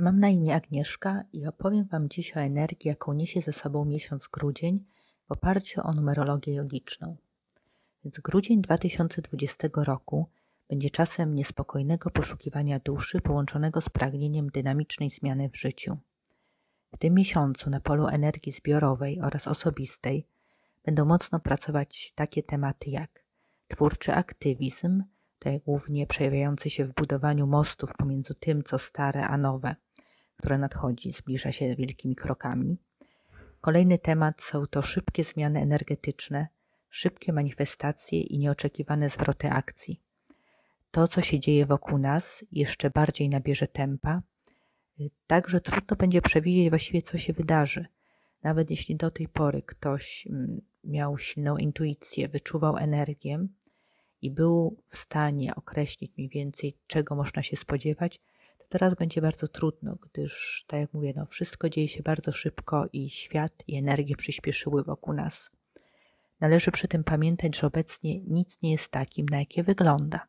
Mam na imię Agnieszka i opowiem Wam dziś o energii, jaką niesie ze sobą miesiąc grudzień w oparciu o numerologię jogiczną. Więc grudzień 2020 roku będzie czasem niespokojnego poszukiwania duszy połączonego z pragnieniem dynamicznej zmiany w życiu. W tym miesiącu na polu energii zbiorowej oraz osobistej będą mocno pracować takie tematy jak twórczy aktywizm, tutaj głównie przejawiający się w budowaniu mostów pomiędzy tym, co stare, a nowe, które nadchodzi, zbliża się wielkimi krokami. Kolejny temat są to szybkie zmiany energetyczne, szybkie manifestacje i nieoczekiwane zwroty akcji. To, co się dzieje wokół nas, jeszcze bardziej nabierze tempa, tak że trudno będzie przewidzieć właściwie, co się wydarzy. Nawet jeśli do tej pory ktoś mm, miał silną intuicję, wyczuwał energię, i był w stanie określić mniej więcej, czego można się spodziewać, teraz będzie bardzo trudno, gdyż, tak jak mówię, no, wszystko dzieje się bardzo szybko i świat i energie przyspieszyły wokół nas. Należy przy tym pamiętać, że obecnie nic nie jest takim, na jakie wygląda,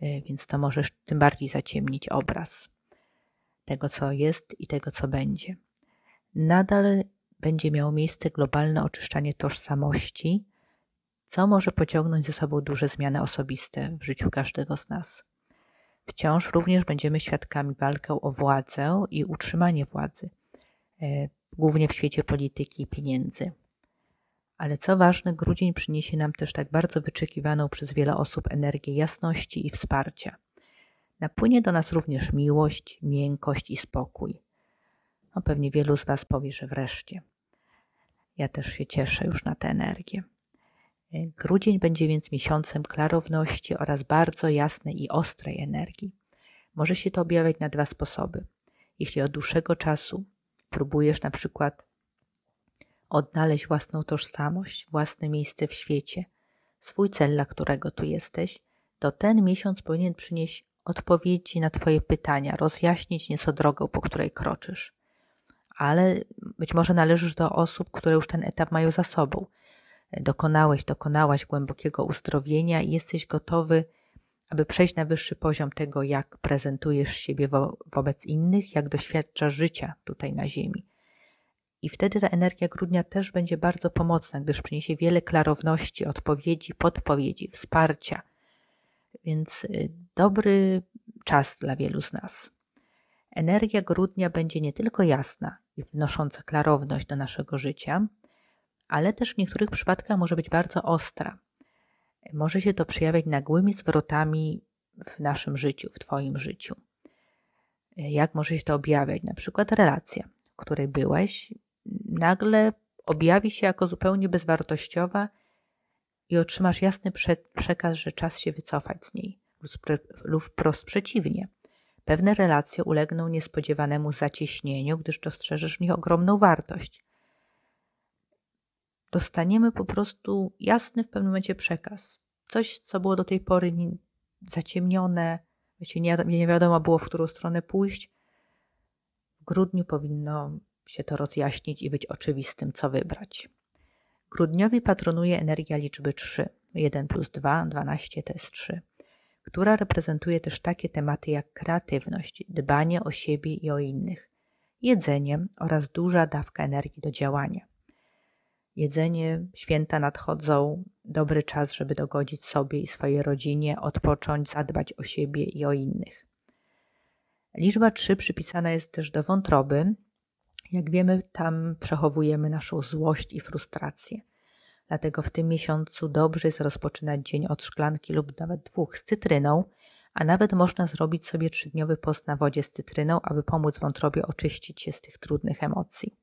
e, więc to możesz tym bardziej zaciemnić obraz tego, co jest i tego, co będzie. Nadal będzie miało miejsce globalne oczyszczanie tożsamości, co może pociągnąć ze sobą duże zmiany osobiste w życiu każdego z nas. Wciąż również będziemy świadkami walkę o władzę i utrzymanie władzy, e, głównie w świecie polityki i pieniędzy. Ale co ważne, grudzień przyniesie nam też tak bardzo wyczekiwaną przez wiele osób energię jasności i wsparcia. Napłynie do nas również miłość, miękkość i spokój. No pewnie wielu z Was powie, że wreszcie. Ja też się cieszę już na tę energię. Grudzień będzie więc miesiącem klarowności oraz bardzo jasnej i ostrej energii. Może się to objawiać na dwa sposoby. Jeśli od dłuższego czasu próbujesz na przykład odnaleźć własną tożsamość, własne miejsce w świecie, swój cel, dla którego tu jesteś, to ten miesiąc powinien przynieść odpowiedzi na Twoje pytania, rozjaśnić nieco drogę, po której kroczysz. Ale być może należysz do osób, które już ten etap mają za sobą dokonałeś, dokonałaś głębokiego uzdrowienia i jesteś gotowy, aby przejść na wyższy poziom tego, jak prezentujesz siebie wo wobec innych, jak doświadczasz życia tutaj na Ziemi. I wtedy ta energia grudnia też będzie bardzo pomocna, gdyż przyniesie wiele klarowności, odpowiedzi, podpowiedzi, wsparcia. Więc y, dobry czas dla wielu z nas. Energia grudnia będzie nie tylko jasna i wnosząca klarowność do naszego życia, ale też w niektórych przypadkach może być bardzo ostra. Może się to przejawiać nagłymi zwrotami w naszym życiu, w Twoim życiu. Jak może się to objawiać? Na przykład relacja, w której byłeś, nagle objawi się jako zupełnie bezwartościowa i otrzymasz jasny przekaz, że czas się wycofać z niej, lub wprost przeciwnie. Pewne relacje ulegną niespodziewanemu zacieśnieniu, gdyż dostrzeżesz w nich ogromną wartość dostaniemy po prostu jasny w pewnym momencie przekaz. Coś, co było do tej pory zaciemnione, właściwie nie, nie wiadomo było, w którą stronę pójść. W grudniu powinno się to rozjaśnić i być oczywistym, co wybrać. Grudniowi patronuje energia liczby 3. 1 plus 2, 12 to jest 3, która reprezentuje też takie tematy jak kreatywność, dbanie o siebie i o innych, jedzenie oraz duża dawka energii do działania jedzenie, święta nadchodzą, dobry czas, żeby dogodzić sobie i swojej rodzinie, odpocząć, zadbać o siebie i o innych. Liczba 3 przypisana jest też do wątroby. Jak wiemy, tam przechowujemy naszą złość i frustrację. Dlatego w tym miesiącu dobrze jest rozpoczynać dzień od szklanki lub nawet dwóch z cytryną, a nawet można zrobić sobie trzydniowy post na wodzie z cytryną, aby pomóc wątrobie oczyścić się z tych trudnych emocji.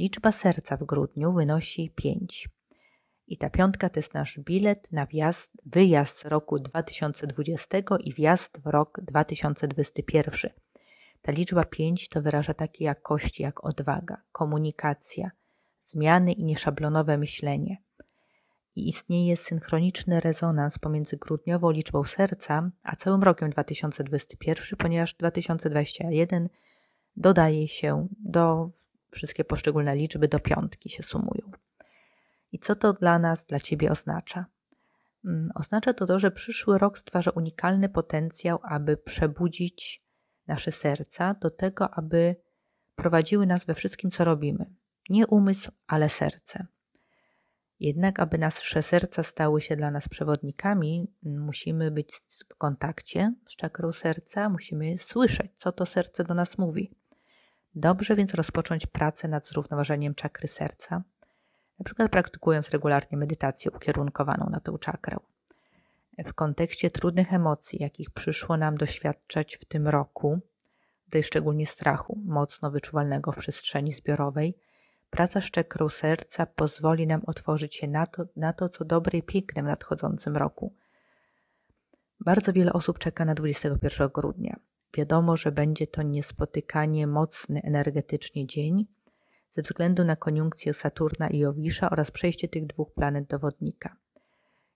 Liczba serca w grudniu wynosi 5. I ta piątka to jest nasz bilet na wjazd, wyjazd roku 2020 i wjazd w rok 2021. Ta liczba 5 to wyraża takie jakości jak odwaga, komunikacja, zmiany i nieszablonowe myślenie. I istnieje synchroniczny rezonans pomiędzy grudniową liczbą serca a całym rokiem 2021, ponieważ 2021 dodaje się do wszystkie poszczególne liczby do piątki się sumują. I co to dla nas, dla Ciebie oznacza? Mm, oznacza to to, że przyszły rok stwarza unikalny potencjał, aby przebudzić nasze serca do tego, aby prowadziły nas we wszystkim, co robimy. Nie umysł, ale serce. Jednak, aby nasze serca stały się dla nas przewodnikami, musimy być w kontakcie z czakrą serca, musimy słyszeć, co to serce do nas mówi. Dobrze więc rozpocząć pracę nad zrównoważeniem czakry serca, przykład praktykując regularnie medytację ukierunkowaną na tę czakrę. W kontekście trudnych emocji, jakich przyszło nam doświadczać w tym roku, tutaj szczególnie strachu, mocno wyczuwalnego w przestrzeni zbiorowej, praca z czakrą serca pozwoli nam otworzyć się na to, na to, co dobre i piękne w nadchodzącym roku. Bardzo wiele osób czeka na 21 grudnia. Wiadomo, że będzie to niespotykanie mocny energetycznie dzień ze względu na koniunkcję Saturna i Jowisza oraz przejście tych dwóch planet do wodnika.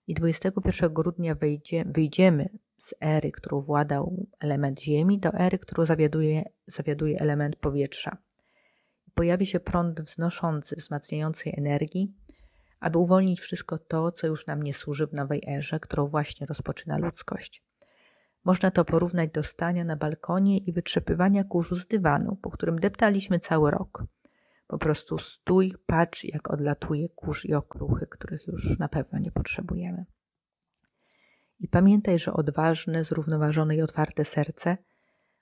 I 21 grudnia wejdzie, wyjdziemy z ery, którą władał element Ziemi, do ery, którą zawiaduje, zawiaduje element powietrza. Pojawi się prąd wznoszący, wzmacniającej energii, aby uwolnić wszystko to, co już nam nie służy w nowej erze, którą właśnie rozpoczyna ludzkość. Można to porównać do stania na balkonie i wytrzepywania kurzu z dywanu, po którym deptaliśmy cały rok. Po prostu stój, patrz, jak odlatuje kurz i okruchy, których już na pewno nie potrzebujemy. I pamiętaj, że odważne, zrównoważone i otwarte serce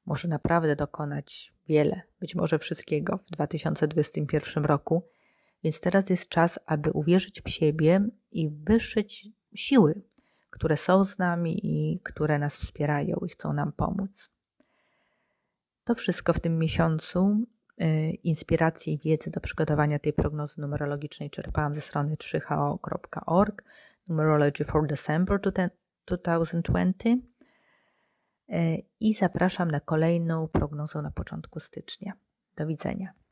może naprawdę dokonać wiele, być może wszystkiego w 2021 roku. Więc teraz jest czas, aby uwierzyć w siebie i wyszyć siły, które są z nami i które nas wspierają i chcą nam pomóc. To wszystko w tym miesiącu. Y, inspiracje i wiedzę do przygotowania tej prognozy numerologicznej czerpałam ze strony 3ho.org Numerology for December 2020 y, i zapraszam na kolejną prognozę na początku stycznia. Do widzenia.